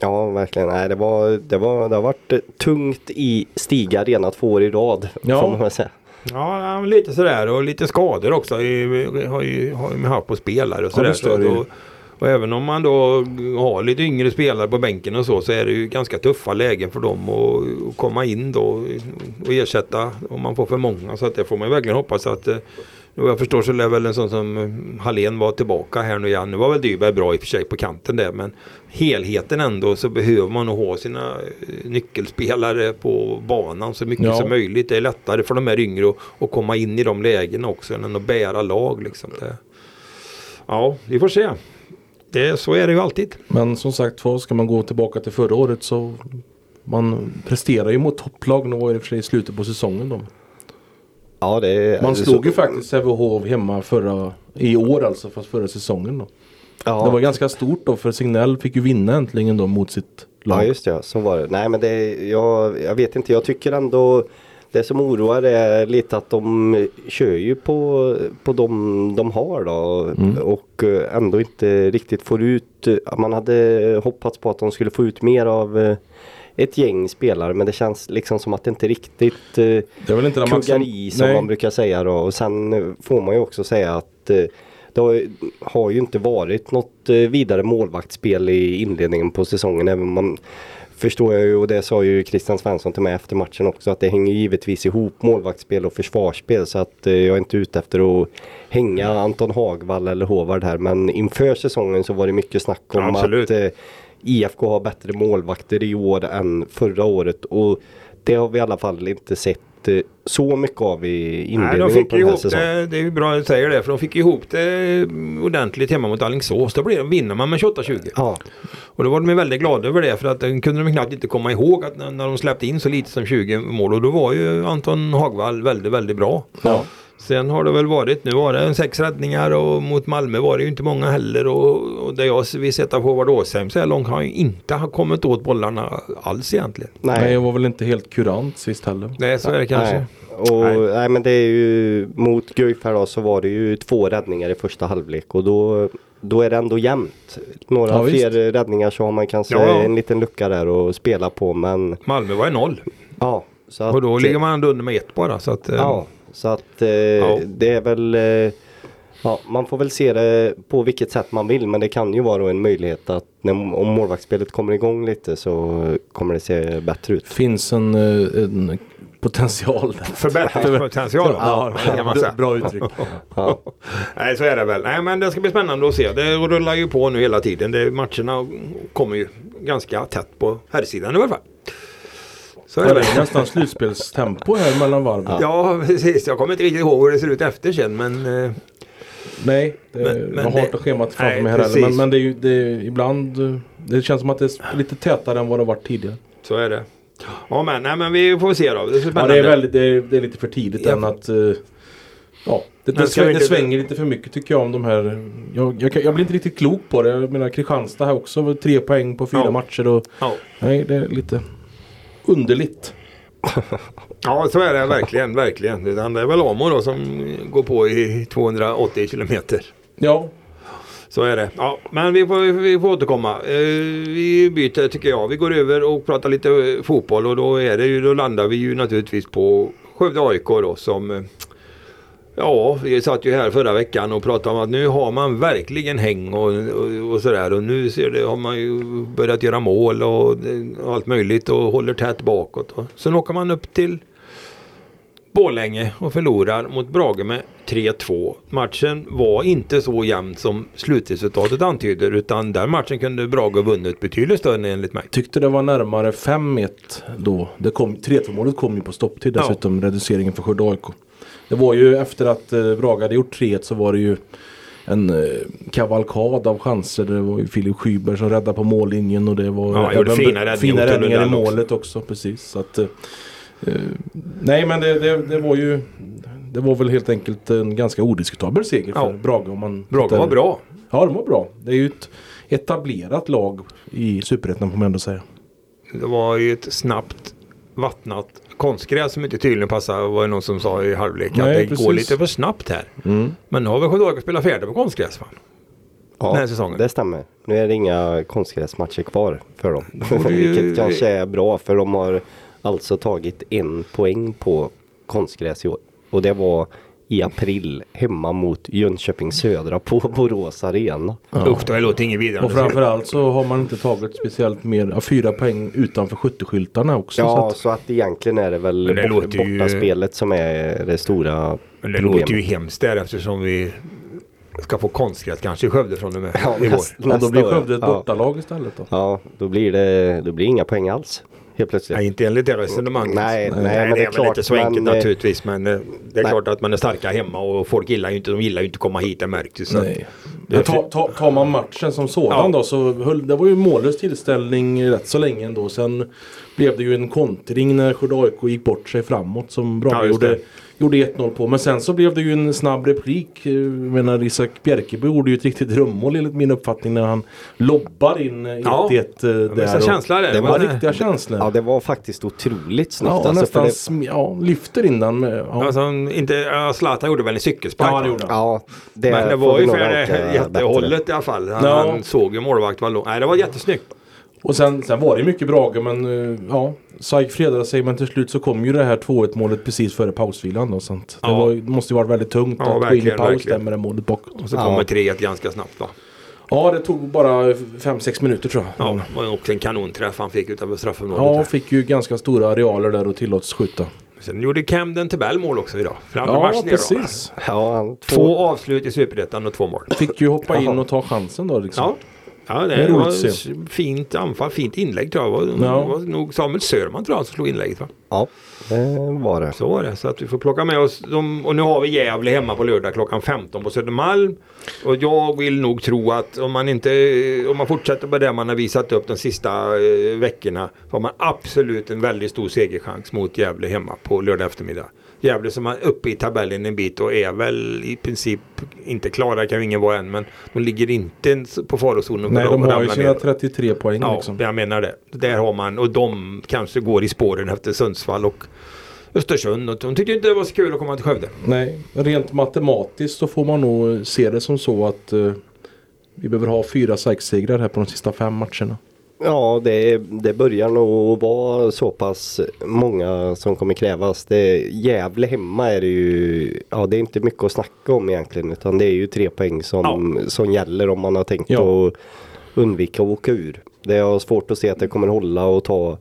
Ja, verkligen. Nej, det, var, det, var, det har varit eh, tungt i Stiga Arena två år i rad. Ja. Får man säga. Ja, lite sådär och lite skador också. Vi har ju, har ju haft på spelare och sådär. Ja, så och, även om man då har lite yngre spelare på bänken och så så är det ju ganska tuffa lägen för dem att, komma in då och ersätta om man får för många. Så att det får man verkligen hoppas att eh, och jag förstår så lär väl en sån som eh, Hallén vara tillbaka här nu igen. Nu var väl Dyberg bra i och för sig på kanten där men helheten ändå så behöver man nog ha sina eh, nyckelspelare på banan så mycket ja. som möjligt. Det är lättare för de här yngre att, att komma in i de lägena också än att bära lag. Liksom. Det, ja, vi får se. Det, så är det ju alltid. Men som sagt var, ska man gå tillbaka till förra året så man presterar ju mot topplag. Nu var det i för sig i slutet på säsongen då. Ja, det Man slog så... ju faktiskt Sävehof hemma förra, i år alltså, fast förra säsongen då. Ja. Det var ganska stort då för Signell fick ju vinna äntligen då mot sitt lag. Ja just det, så var det. Nej men det, jag, jag vet inte, jag tycker ändå det som oroar är lite att de kör ju på, på de de har då mm. och ändå inte riktigt får ut, man hade hoppats på att de skulle få ut mer av ett gäng spelare men det känns liksom som att det inte riktigt eh, det är inte kuggar man i som nej. man brukar säga då. Och sen får man ju också säga att eh, det har, har, ju inte varit något eh, vidare målvaktsspel i inledningen på säsongen. Även man förstår jag ju och det sa ju Christian Svensson till mig efter matchen också att det hänger givetvis ihop målvaktsspel och försvarsspel så att eh, jag är inte ute efter att hänga Anton Hagvall eller Håvard här men inför säsongen så var det mycket snack om Absolut. att eh, IFK har bättre målvakter i år än förra året och det har vi i alla fall inte sett eh, så mycket av i inledningen Nej, de fick på den här ihop det, det är bra att du säger det för de fick ihop det ordentligt hemma mot Alingsås. Då blev, vinner man med 28-20. Ja. Och då var de väldigt glada över det för att den kunde de knappt inte komma ihåg att när, när de släppte in så lite som 20 mål och då var ju Anton Hagvall väldigt, väldigt bra. Ja. Sen har det väl varit, nu var det sex räddningar och mot Malmö var det ju inte många heller och, och det jag vill sätta på Håvard Åsheim så här långt har ju inte kommit åt bollarna alls egentligen. Nej, det var väl inte helt kurant sist heller. Nej, så är det kanske. Nej. Och, nej. nej. men det är ju mot Guif här då så var det ju två räddningar i första halvlek och då då är det ändå jämnt. Några ja, fler visst. räddningar så har man kanske ja. en liten lucka där att spela på men Malmö var ju noll. Ja. Så att, och då ligger man ändå under med ett bara. Så att, ja. Så att eh, ja. det är väl eh, Ja, man får väl se det på vilket sätt man vill men det kan ju vara en möjlighet att när, om målvaktsspelet kommer igång lite så kommer det se bättre ut. Finns en, eh, en potential. Förbättringspotential. ja, ja, bra uttryck. ja. Nej så är det väl. Nej men det ska bli spännande att se. Det rullar ju på nu hela tiden. Det, matcherna kommer ju ganska tätt på herrsidan i alla fall. Så är det. nästan slutspelstempo här mellan varven. Ja. precis. Jag kommer inte riktigt ihåg hur det ser ut efter sen men eh, Nej, det, men, men jag har inte schemat framför mig här heller. Men, men det är ju det är ibland Det känns som att det är lite tätare än vad det varit tidigare. Så är det. Ja men, nej, men vi får se då. Det är, ja, det är, väldigt, det är, det är lite för tidigt ja. än att uh, Ja, det, det, svänger, det, svänger lite för mycket tycker jag om de här. Jag, jag, jag blir inte riktigt klok på det. Jag menar Kristianstad här också. Tre poäng på fyra ja. matcher. Och, ja. Nej, det är lite underligt. ja så är det verkligen, verkligen. Det är väl Amo då som går på i 280 kilometer. Ja. Så är det. Ja, men vi får, vi får återkomma. Eh, vi byter tycker jag. Vi går över och pratar lite fotboll och då, är det ju, då landar vi ju naturligtvis på Skövde AIK då som eh, Ja, vi satt ju här förra veckan och pratade om att nu har man verkligen häng och, och, och sådär och nu ser det, har man ju börjat göra mål och allt möjligt och håller tätt bakåt. Och. Sen åker man upp till Borlänge och förlorar mot Brage med 3-2. Matchen var inte så jämn som slutresultatet antyder utan den matchen kunde Brage vunnit betydligt större enligt mig. Tyckte det var närmare 5-1 då. 3-2 målet kom ju på stopptid dessutom, ja. reduceringen för Skövde AIK. Det var ju efter att eh, Braga hade gjort 3 så var det ju en eh, kavalkad av chanser. Det var ju Filip Schyberg som räddade på mållinjen och det var ja, även fina, räddningar, fina räddningar i målet också. precis. Så att, eh, eh, nej men det, det, det, var ju Det var väl helt enkelt en ganska odiskutabel seger ja. för Braga. Om man Braga var bra. Ja de var bra. Det är ju ett etablerat lag i Superettan får man ändå säga. Det var ju ett snabbt vattnat konstgräs som inte tydligen passar var det någon som sa i halvlek. Nej, att det precis. går lite för snabbt här. Mm. Men nu har vi Skövde spelat färdigt på konstgräs. Fan. Ja, den här säsongen. det stämmer. Nu är det inga konstgräsmatcher kvar för dem. Vilket kanske är bra för de har alltså tagit en poäng på konstgräs i år. och det var i april hemma mot Jönköping Södra på Borås Arena. Usch, det låter inget vidare. Och framförallt så har man inte tagit speciellt mer, ja, fyra poäng utanför skytteskyltarna också. Ja, så att, så att egentligen är det väl det bort, ju- bortaspelet som är det stora Men det problemet. låter ju hemskt där eftersom vi ska få konstgräs kanske i Skövde från och med Ja, i näst- ja, då nästa blir år. Skövde ett Ja. bortalag istället då. Ja, då blir det då blir det inga poäng alls. Helt plötsligt. Nej, inte enligt det resonemanget. Nej, nej, men det det är klart, inte så enkelt men, eh, naturligtvis. Men eh, det är nej. klart att man är starka hemma och folk gillar ju inte, de gillar ju inte att komma hit, det märks ju. Men ta, ta, tar man matchen som sådan Ja. då så höll, det var ju mållös tillställning rätt så länge ändå. Sen blev det ju en kontring när Skövde AIK gick bort sig framåt som Brage Ja, gjorde, gjorde 1-0 på. Men sen så blev det ju en snabb replik. Jag menar Isak Bjerkeby gjorde ju ett riktigt drömmål enligt min uppfattning när han lobbar in eh, 1-1 Ja. eh, där. är det. Det var riktiga känslor. Ja, det var faktiskt otroligt snyggt. Ja, alltså, nästan för det, sm- ja, lyfter in den med... Ja. Alltså, inte, Zlatan gjorde väl en cykelspark? Ja, det gjorde han. ja, det Men det var ju nog det jättehållet bättre. i alla fall. Han, Ja. han såg ju målvakt var lång. Nej, det var jättesnyggt. Och sen, sen var det mycket Brage men eh, ja. SAIK fredade sig men till slut så kom ju det här 2-1 målet precis före pausvilan då. Sant? Det Ja. var, måste ju varit väldigt tungt Ja, att gå in i paus där med det målet bakåt. Och så Ja. kommer 3 ganska snabbt va? Ja det tog bara 5-6 minuter tror jag. Ja, var också en kanonträff han fick utanför straffområdet. Ja, där. fick ju ganska stora arealer där och tillåts skjuta. Sen gjorde Camden Tibell mål också idag. För andra Ja, matchen precis. Ja, två, Två avslut i Superettan och två mål. Fick ju hoppa in och ta chansen då liksom. Ja. Ja, det, Det är roligt var fint anfall, fint inlägg tror jag. Det var, Ja. det var nog Samuel Sörman tror jag som slog inlägget va? ja, det var det. Så var det. Så att vi får plocka med oss dem. Och nu har vi Gävle hemma på lördag klockan 15 på Södermalm. Och jag vill nog tro att om man inte om man fortsätter på det man har visat upp de sista eh, veckorna så har man absolut en väldigt stor segerchans mot Gävle hemma på lördag eftermiddag. Gävle som är uppe i tabellen en bit och är väl i princip inte klara kan ju ingen vara än men de ligger inte på farozonen. Nej, de har ju sina ner. 33 poäng Ja, liksom. jag menar det. Där har man och de kanske går i spåren efter Sundsvall och Östersund. Och de tyckte inte det var så kul att komma till Skövde. Nej, rent matematiskt så får man nog se det som så att eh, vi behöver ha fyra segrar här på de sista fem matcherna. Ja, det, det börjar nog vara så pass många som kommer krävas. Det, Gävle hemma är det ju, ja det är inte mycket att snacka om egentligen utan det är ju tre poäng som, som gäller om man har tänkt Ja. att undvika att åka ur. Det är svårt att se att det kommer hålla och ta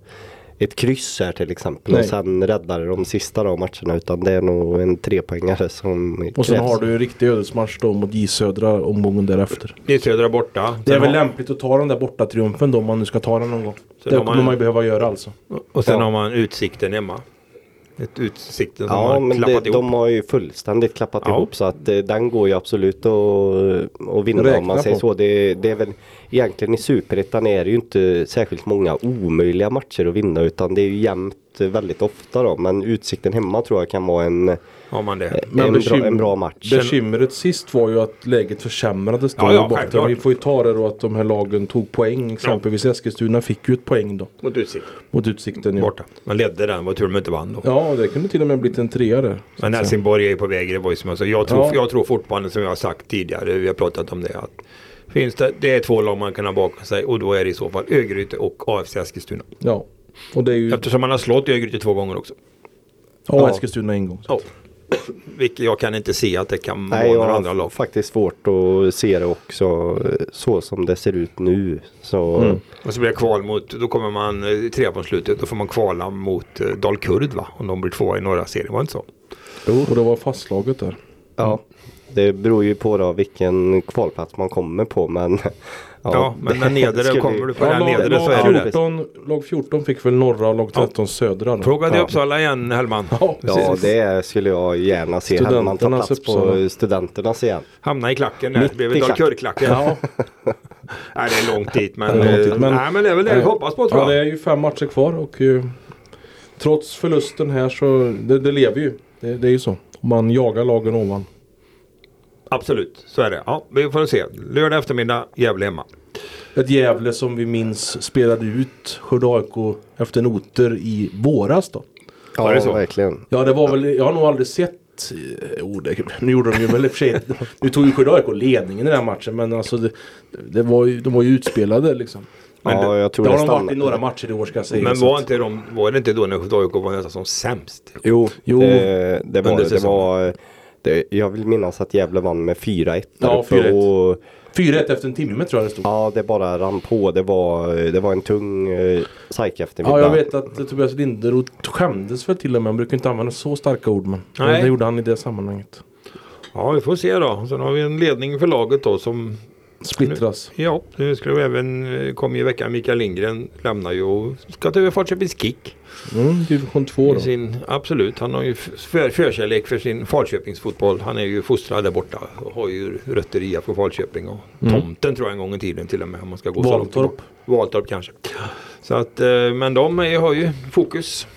ett kryss här till exempel Nej. och sen rädda det de sista då matcherna utan det är nog en trepoängare som Och sen krävs. har du en riktig ödesmatch då mot J Södra omgången därefter. Ni södra borta. Det är Sen väl lämpligt att ta den där borta triumfen då om man nu ska ta den någon gång. Sen Det har man- kommer man ju behöva göra alltså. Och sen Ja. har man utsikten hemma. Ett utsikten som Ja men det, de har ju fullständigt klappat Ja. ihop så att eh, den går ju absolut att, att vinna Räkna om man säger på. så. Det, det är väl egentligen i Superettan är det ju inte särskilt många omöjliga matcher att vinna utan det är ju jämnt eh, väldigt ofta då. Men utsikten hemma tror jag kan vara en, Har man det. en, bra, bekym- en bra match. Bekymret sist var ju att läget försämrades då. Ja, ja, borta. självklart. Vi får ju ta det då att de här lagen tog poäng. Exempelvis Eskilstuna fick ju ett poäng då. Mot utsikt. Mot Utsikten. Ja, Borta. Man ledde den. Var tur de inte vann då. ja det kunde till och med blivit en trea där. Men. Helsingborg är ju på väg. Det var ju som jag sa. Jag tror, Ja. jag tror fortfarande som jag har sagt tidigare. Vi har pratat om det. Att finns det, det är två lag man kan ha bakom sig. Och då är det i så fall Örgryte och AFC Eskilstuna. Ja. Och det är ju... Eftersom man har slått Örgryte två gånger också. Ja, Ja. Eskilstuna en gång. Ja. Vilket jag kan inte se att det kan Nej, vara några andra har lag. faktiskt svårt att se det också så som det ser ut nu. Så Mm. Och så blir det kval mot, då kommer man eh, tre på slutet. Då får man kvala mot eh, Dalkurd va? Om de blir tvåa i norra serien, var det inte så? Och det var fastslaget där. ja, det beror ju på då vilken kvalplats man kommer på men Ja, men den nedre skulle- kommer du på Ja, den lag, nedre så är lag, det det. 14, lag 14 fick väl norra och lag 13 södra. Då. Fråga till ja. Uppsala igen Hellman. Ja, Ja, det skulle jag gärna se. Hade man tar Studenternas plats på studenternas igen. Hamna i klacken där. Mitt Det blev i klacken. Dalkurd-klacken. Ja, Nej, det är långt dit men, Det är långt dit, eh, men- nej, men det är väl det vi hoppas på tror ja, det jag. är ju fem matcher kvar och eh, trots förlusten här så det, det lever ju. Det, det är ju så. Man jagar lagen ovan. Absolut, så är det. Ja, vi får se. Lördag eftermiddag, Gävle hemma. Ett Gävle som vi minns spelade ut Skövde AIK efter noter i våras då. Ja, Var det så? verkligen. Ja det var väl, jag har nog aldrig sett eh, Oh, det, nu gjorde de ju väl i och för sig Nu tog ju Skövde AIK ledningen i den här matchen men alltså det, det var ju, De var ju utspelade liksom Men ja, det- jag tror Det det, har de varit i några matcher i år ska jag säga. Men var inte de, var det inte då när AIK var nästan som sämst? Jo, Jo, det, det var det. var, det jag vill minnas att Gävle vann med 4-1. där Ja, uppe 4-1. och 4-1 efter en timme tror jag det stod. Ja, det bara rann på. Det var, det var en tung uh, eftermiddag. Ja, jag vet att eh, Tobias Linderoth skämdes väl till och med. Han brukar inte använda så starka ord men Nej. det gjorde han i det sammanhanget. Ja, vi får se då. Sen har vi en ledning för laget då som Splittras. Ja, nu skulle vi även eh, kom i veckan Mikael Lindgren lämnar ju och ska ta över Falköpings Kick. Mm, division 2 I då. sin, absolut, han har ju för, förkärlek för sin Falköpingsfotboll. Han är ju fostrad där borta och har ju rötter i IFK Falköping och Mm. tomten tror jag en gång i tiden till och med om man ska gå så långt Valtorp. tillbaka. Valtorp kanske. Så att, eh, men de är, har ju fokus.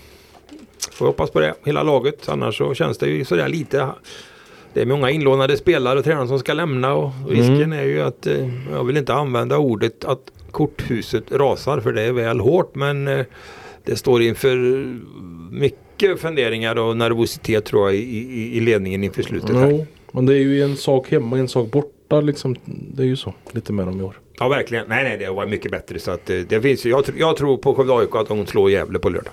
Får hoppas på det, hela laget. Annars så känns det ju sådär lite. Det är många inlånade spelare och tränare som ska lämna och risken Mm. är ju att, eh, jag vill inte använda ordet att korthuset rasar för det är väl hårt men eh, det står inför mycket funderingar och nervositet tror jag i, i, i ledningen inför slutet här. Jo, men det är ju en sak hemma och en sak borta liksom. Det är ju så. Lite med dem i år. Ja verkligen, nej nej det var mycket bättre så att eh, det finns jag, jag tror på Skövde AIK att de slår Gävle på lördag.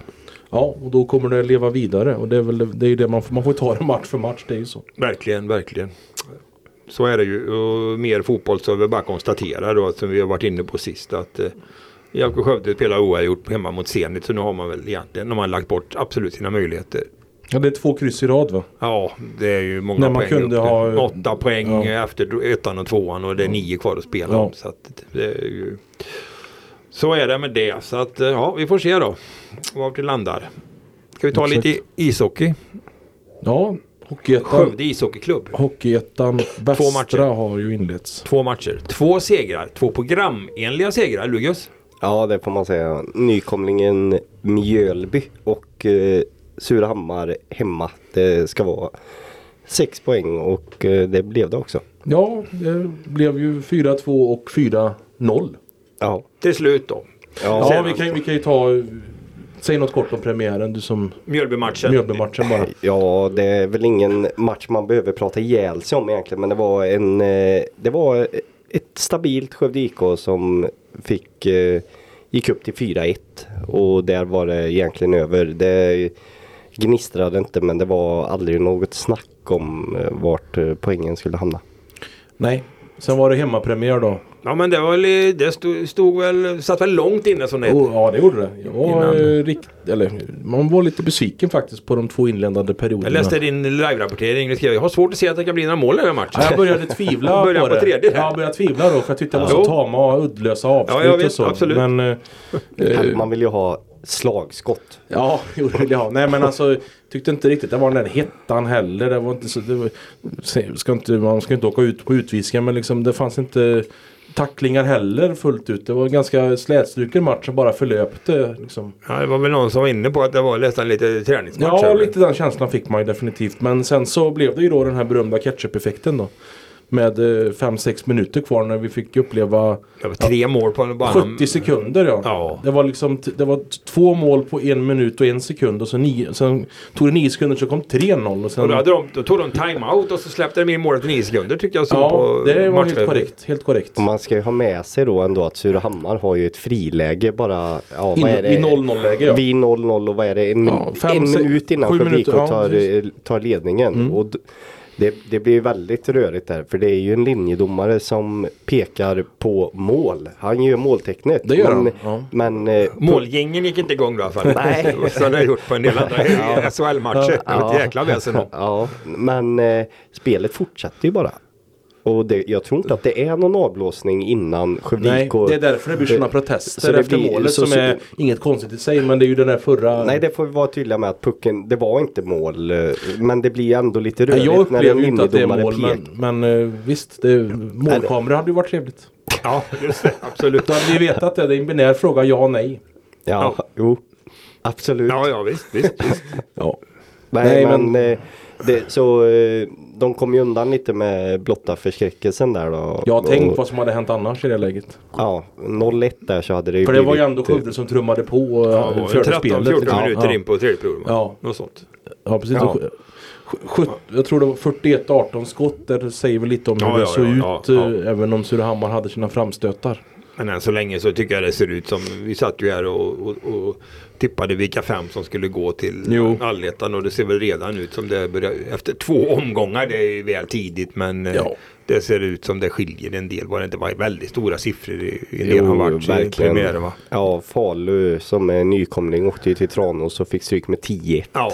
Ja, och då kommer det leva vidare. Och det är väl det är det man får, man får ta det match för match. Det är ju så. Verkligen, verkligen. Så är det ju. Och mer fotboll så vi bara konstatera då som vi har varit inne på sist att eh, IFK Skövde spelar oavgjort hemma mot Zenit så nu har man väl egentligen de har lagt bort absolut sina möjligheter. Ja, det är två kryss i rad va? Ja, det är ju många När man poäng. kunde upp. ha- Åtta poäng Ja. efter ettan och tvåan och det är nio kvar att spela Ja. om. Så, att det är ju... så är det med det. Så att eh, ja, vi får se då vart det landar. Ska vi ta Exakt. lite ishockey? Ja, Hockeyettan, Skövde ishockeyklubb. Hockeyettan Västra matcher. har ju inletts. Två matcher. Två segrar. Två programenliga segrar. Lugus. Ja, det får man säga. Nykomlingen Mjölby och eh, Surahammar hemma. Det ska vara sex poäng och eh, det blev det också. Ja, det blev ju 4-2 och 4-0. Ja, Till slut då. ja, Ja, vi kan, vi kan ju ta... Säg något kort om premiären, du som Mjölbymatchen. Mjölbymatchen bara. ja, det är väl ingen match man behöver prata ihjäl sig om egentligen. Men det var en eh, Det var ett stabilt Skövde IK som fick eh, gick upp till 4-1 och där var det egentligen över. Det gnistrade inte men det var aldrig något snack om eh, vart poängen skulle hamna. Nej. Sen var det hemmapremiär då. Ja men det var väl, det stod, stod väl, satt väl långt inne som det. Oh, ja, det gjorde det. Jag var, eh, rikt, eller, man var lite besviken faktiskt på de två inledande perioderna. Jag läste din live-rapportering. Du skrev, Jag har svårt att se att det kan bli några mål i den här matchen. Ja, jag började tvivla Början på på det. tredje. Jag började tvivla då för jag tyckte det var så tama och uddlösa avslut Ja, vet, och så. absolut. Men eh, eh, Man vill ju ha slagskott. Ja, jo, det vill jag ha. Nej men alltså tyckte inte riktigt det var den där hettan heller. Det var inte så, det var, ska inte, man ska inte åka ut på utvisningar men liksom det fanns inte tacklingar heller fullt ut. Det var en ganska slätstruken match som bara förlöpte. Liksom. Ja, det var väl någon som var inne på att det var nästan lite träningsmatch. Ja, här. lite den känslan fick man ju definitivt. Men sen så blev det ju då den här berömda ketchup-effekten då. Med 5-6 minuter kvar när vi fick uppleva tre mål på bara 70 sekunder ja. Ja. Det var liksom det var två mål på en minut och en sekund och så nio, sen tog det nio sekunder så kom 3-0 och sen... Och då, hade de, då tog de timeout och så släppte de in målet i nio sekunder tyckte jag såg ja, på det var matchen. helt korrekt. Helt korrekt. Och man ska ju ha med sig då ändå att Surahammar har ju ett friläge bara. Ja, In, vad är det? I 0-0 läge ja. Vid 0-0 och vad är det? En, Ja, fem, en minut innan ja, tar. Mm. tar ledningen. Och d- det, det blir ju väldigt rörigt där för det är ju en linjedomare som pekar på mål. Han gör måltecknet. Det gör men, han, ja. Men eh, Målgängen gick inte igång då i alla fall. Nej. Som det har gjort på en del andra SHL-matcher. Det var ett jäkla väsen. Ja, men eh, spelet fortsätter ju bara. Och det, jag tror inte att det är någon avblåsning innan Skövde Nej, det är därför det blir sådana Så protester det efter blir- målet så- som är inget konstigt i sig. Men det är ju den där förra... Nej det får vi vara tydliga med att pucken, det var inte mål. eh, Men det blir ändå lite rörigt jag upplever inte att det är mål men, men eh, visst, det, målkamera hade ju varit trevligt. Ja, just det. Absolut. Då hade vi vetat det. Det är en binär fråga, ja nej. Ja, jo. Absolut. Ja, ja visst. visst, visst. Ja. Nej, Nej, men, men- eh, det, så eh, de kom ju undan lite med blotta förskräckelsen där då. Jag har tänkt Och- vad som hade hänt annars i det läget. Ja, 0-1 där så hade det ju För det var ju ändå Skövde som trummade på och Ja, ja, förde spelet. 13-14 liksom. minuter ja. in på tredje perioden. Ja. Något sånt. Ja precis. Ja. Och sj- sj- Jag tror det var 41-18 skott. Där säger väl lite om hur Ja, det ja, såg ja, ut. ja, ja. eh, Även om Surahammar hade sina framstötar. Men än så länge så tycker jag det ser ut som, vi satt ju här och, och, och tippade vilka fem som skulle gå till allettan och det ser väl redan ut som det börjar, efter två omgångar, det är ju väl tidigt men eh, Ja. det ser ut som det skiljer en del. Var det inte var väldigt stora siffror i, i en del Jo, har varit i verkligen. premiären va? Ja, Falu som är nykomling åkte ju till Tranås och fick stryk med 10-1. Ja,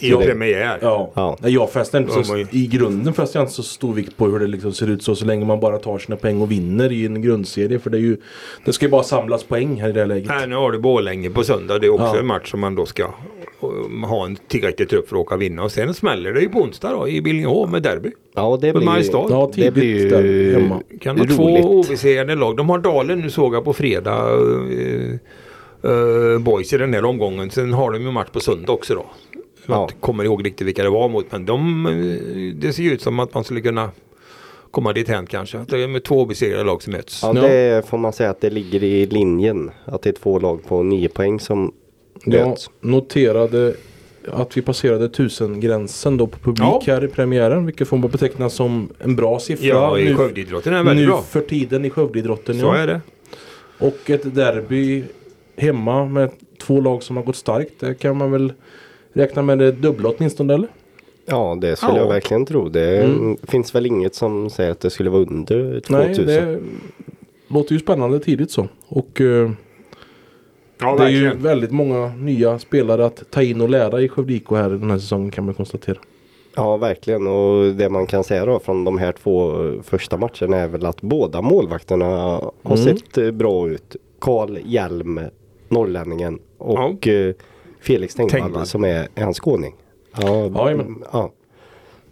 i Ja. premiär. Ja. Ja. Jag fäster inte så, I grunden fäster jag inte så stor vikt på hur det liksom ser ut så. Så länge man bara tar sina poäng och vinner i en grundserie. För det är ju Det ska ju bara samlas poäng här i det här läget. Här, nu har du Borlänge på söndag. Det är också Ja. en match som man då ska um, ha en tillräcklig trupp för att åka och vinna. Och sen smäller det ju på onsdag då i Billingehov med derby. Ja, det blir Mariestad. ju, Ja, det blir ju där hemma. Kan ha två obesegrade lag. De har Dalen nu såg jag på fredag. Uh, uh, boys i den här omgången. Sen har de ju match på söndag också då. Jag kommer ihåg riktigt vilka det var mot. Men de, eh, det ser ju ut som att man skulle kunna komma dit hem kanske. Att det är med två obesegrade lag som möts. Ja, det får man säga att det ligger i linjen. Att det är två lag på nio poäng som Jag noterade att vi passerade tusen-gränsen då på publik Ja. här i premiären. Vilket får man beteckna som en bra siffra. Ja, i nu, Skövdeidrotten är väldigt nu bra. för tiden i Skövdeidrotten. Så ja. är det. Och ett derby hemma med två lag som har gått starkt. Det kan man väl räkna med det dubbla åtminstone eller? Ja, det skulle Ja. jag verkligen tro. Det Mm. finns väl inget som säger att det skulle vara under 2000. Nej, det låter ju spännande tidigt så. Och eh, Ja, det är ju väldigt många nya spelare att ta in och lära i Skövde IK här den här säsongen kan man konstatera. Ja, verkligen. Och det man kan säga då från de här två första matcherna är väl att båda målvakterna har Mm. sett eh, bra ut. Karl Hjelm, norrlänningen och eh, Felix Tengvall som är, är han skåning. Ja, Jajamän. ja.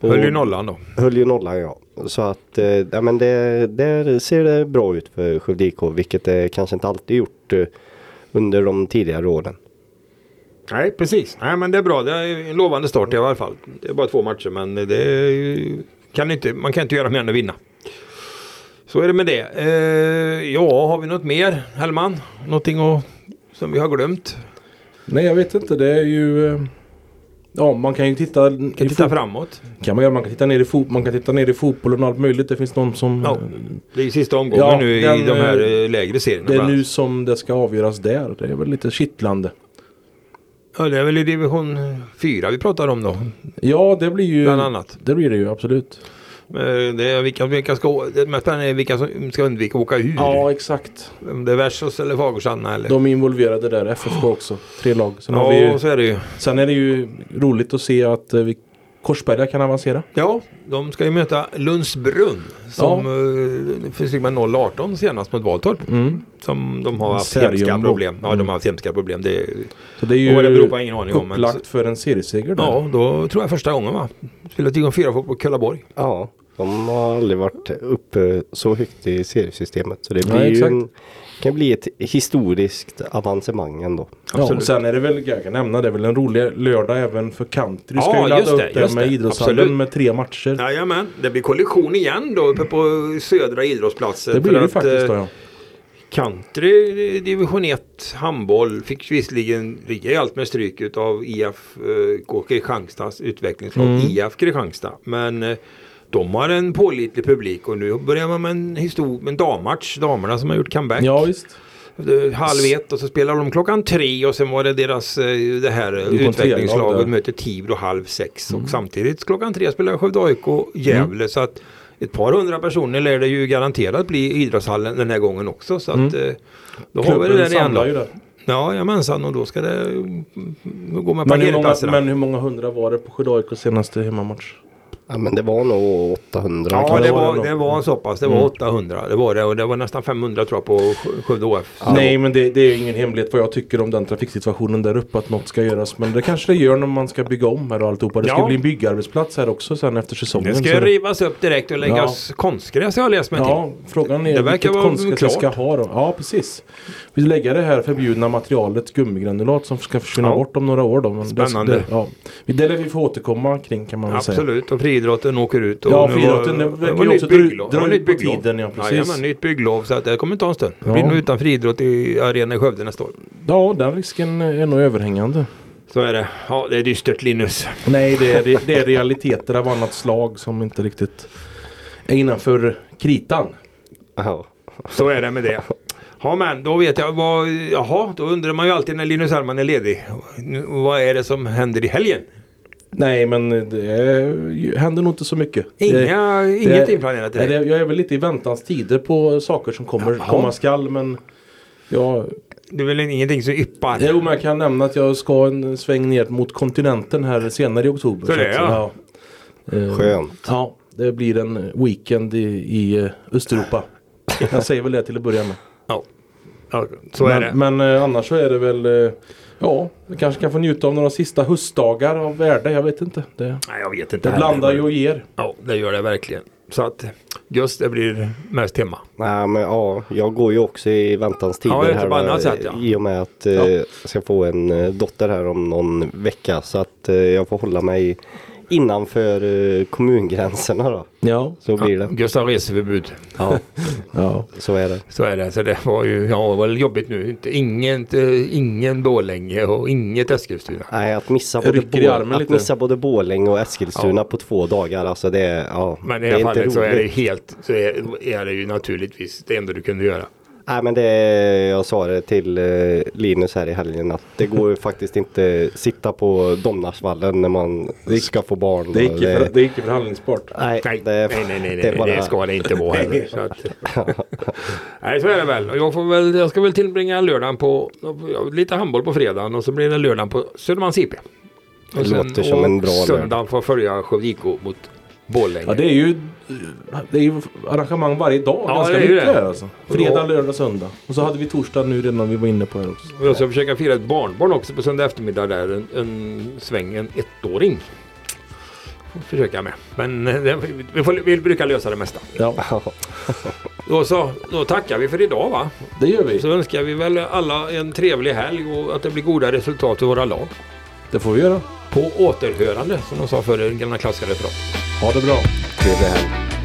Och Höll ju nollan då. Höll ju nollan ja. Så att eh, ja, men det, där ser det bra ut för Skövde IK. Vilket det kanske inte alltid gjort eh, under de tidigare åren. Nej, precis. Nej, men det är bra. Det är en lovande start i alla fall. Det är bara två matcher, men det kan inte, man kan inte göra mer än att vinna. Så är det med det. Eh, ja, har vi något mer, Hellman? Någonting att, som vi har glömt? Nej jag vet inte det är ju eh, Ja man kan ju titta, Kan titta framåt. kan man, göra. man kan titta ner i fot, man kan titta ner i fotbollen och allt möjligt. Det finns någon som Ja. Det är ju sista omgången Ja, nu den, i de här eh, eh, lägre serierna. Det är nu som det ska avgöras där. Det är väl lite kittlande. Ja, det är väl i division 4 vi pratar om då. Ja det blir ju Bland annat. Det blir det ju absolut. Eh, Det, är vilka, vilka ska, det mest spännande är vilka som ska undvika att åka ur. Ja exakt. Om det är Versos eller Fagersanna eller? De är involverade där. FFK också. Tre lag. Sen, har vi ja, ju, så är det ju. sen är det ju roligt att se att eh, vi, Korsberga kan avancera. Ja, de ska ju möta Lundsbrunn. Som ja. finns med 0-18 senast mot Valtorp. Mm. Som de har haft hemska problem. Ja, de Mm. har haft hemska problem. Det är, Så det är Vad det beror ju på ingen aning om, men- upplagt för en serieseger där. ja, då tror jag första gången va? Spelat division 4 på Kullaborg. Ja, de har aldrig varit uppe så högt i seriesystemet. Så det blir ju exakt. en, kan bli ett historiskt avancemang ändå. Ja, och Absolut. sen är det väl, jag kan nämna, det är väl en rolig lördag även för country. Ja, ska ju ladda just det, upp det just med idrottshallen med tre matcher. Jajamän, det blir kollision igen då uppe på södra idrottsplatsen. det blir För det att, faktiskt eh, då ja. Country eh, division 1 handboll fick visserligen rejält med stryk utav IF eh, Kristianstads utvecklingslag Mm. IF Kristianstad. Men eh, de har en pålitlig publik och nu börjar man med en, histor- en dammatch. Damerna som har gjort comeback. Ja visst. Halv ett och så spelar de klockan tre och sen var det deras eh, det här trelag utvecklingslaget möter Tibro halv sex. Mm. Och samtidigt klockan tre spelar Skövde AIK Gävle. Så att ett par hundra personer lär det ju garanterat bli i idrottshallen den här gången också. Så Mm. eh, då har vi det där igen då. Ja, jajamensan och då ska det mm, gå med Men hur, många, parkeringsplatserna. men hur många hundra var det på Skövde AIKs senaste hemmamatch? Ja men det var nog 800 Ja, det var, det var så pass. Det var Mm. 800. Det var det och det var nästan 500 tror jag på Sk- Skövde OF. Nej men det, det är ingen hemlighet vad jag tycker om den trafiksituationen där uppe att något ska göras. Men det kanske det gör när man ska bygga om här och alltihopa. Det ska Ja. bli en byggarbetsplats här också sen efter säsongen. Det ska så rivas upp direkt och läggas konstgräs har jag läst mig till. Ja, frågan är Det vilket konstgräs det ska ha då. Ja, precis. Vi lägger det här förbjudna materialet gummigranulat som ska försvinna Ja. bort om några år då. Men Spännande. Det, ja. Det lär vi få återkomma kring kan man väl säga. Absolut, friidrotten åker ut. Och Ja, friidrotten, det verkar ju också bygglov. dra Det ut på tiden, ja, precis. Jajamän, nytt bygglov så att det kommer ta en stund. Det Ja. blir nog utan friidrott i arena i Skövde nästa år. Ja, den risken är nog överhängande. Så är det. Ja, det är dystert Linus. Nej, det är, det, det är realiteter av annat slag som inte riktigt är innanför kritan. Ja. Så är det med det. Ja men då vet jag vad, jaha då undrar man ju alltid när Linus Hellman är ledig. Vad är det som händer i helgen? Nej men det händer nog inte så mycket. Inga, det, inget det, inplanerat nej, direkt? det, Jag är väl lite i väntans tider på saker som kommer Jaha. komma skall men jag, Det är väl ingenting som yppar? Jo men jag kan nämna att jag ska en sväng ner mot kontinenten här senare i oktober. Så det, att, ja. Eh, Skönt. Ja, det blir en weekend i, i eh, Östeuropa. Jag säger väl det till att börja med. Ja. ja så är det. men, men eh, annars så är det väl eh, Ja, vi kanske kan få njuta av några sista höstdagar av värde. Jag vet inte. Det, Nej jag vet inte. det blandar ju och ger. Ja det gör det verkligen. Så att just det blir mest hemma. Nej men ja, jag går ju också i väntans tider Ja, här annat va, sätt, ja. I och med att eh, Ja. jag ska få en eh, dotter här om någon vecka så att eh, jag får hålla mig innanför eh, kommungränserna då. Ja, Så blir det. Gustav reseförbud. Ja, ja. så är det. Så är det. Så det var ju ja, det var jobbigt nu. Inte, ingen, inte, ingen Borlänge och inget Eskilstuna. Nej, att missa både, armen att lite. missa både Borlänge och Eskilstuna Ja. på två dagar. Alltså det ja, Men det i alla fall så är det helt, så är, är det ju naturligtvis det enda du kunde göra. Nej men det, jag sa det till eh, Linus här i helgen att det går ju faktiskt inte sitta på Domnarsvallen när man ska få barn. Det är och icke, för, det är icke förhandlingsbart. Nej, Nej, det, nej, nej, nej, det nej, bara- det ska det inte vara heller. Så att, nej, så är det väl. Och Jag, får väl. jag ska väl tillbringa lördagen på lite handboll på fredagen och så blir det lördagen på Södermalms IP. Det låter som en bra. Söndagen får följa Skövde IK mot Borlänge. Ja, det är ju det är ju arrangemang varje dag. Ja, ganska det är mycket det. alltså. Fredag, lördag, söndag. Och så hade vi torsdag nu redan vi var inne på här också. Och jag ska försöka fira ett barnbarn också på söndag eftermiddag där. En, en sväng, en ettåring. Får Försöka med. Men eh, det, vi, får, vi brukar lösa det mesta. Ja, Då, så, då tackar vi för idag va. det gör vi. Så önskar vi väl alla en trevlig helg och att det blir goda resultat i våra lag. Det får vi göra. På återhörande som de sa förr i gamla klassiska referaten. Ha det bra. Trevlig helg.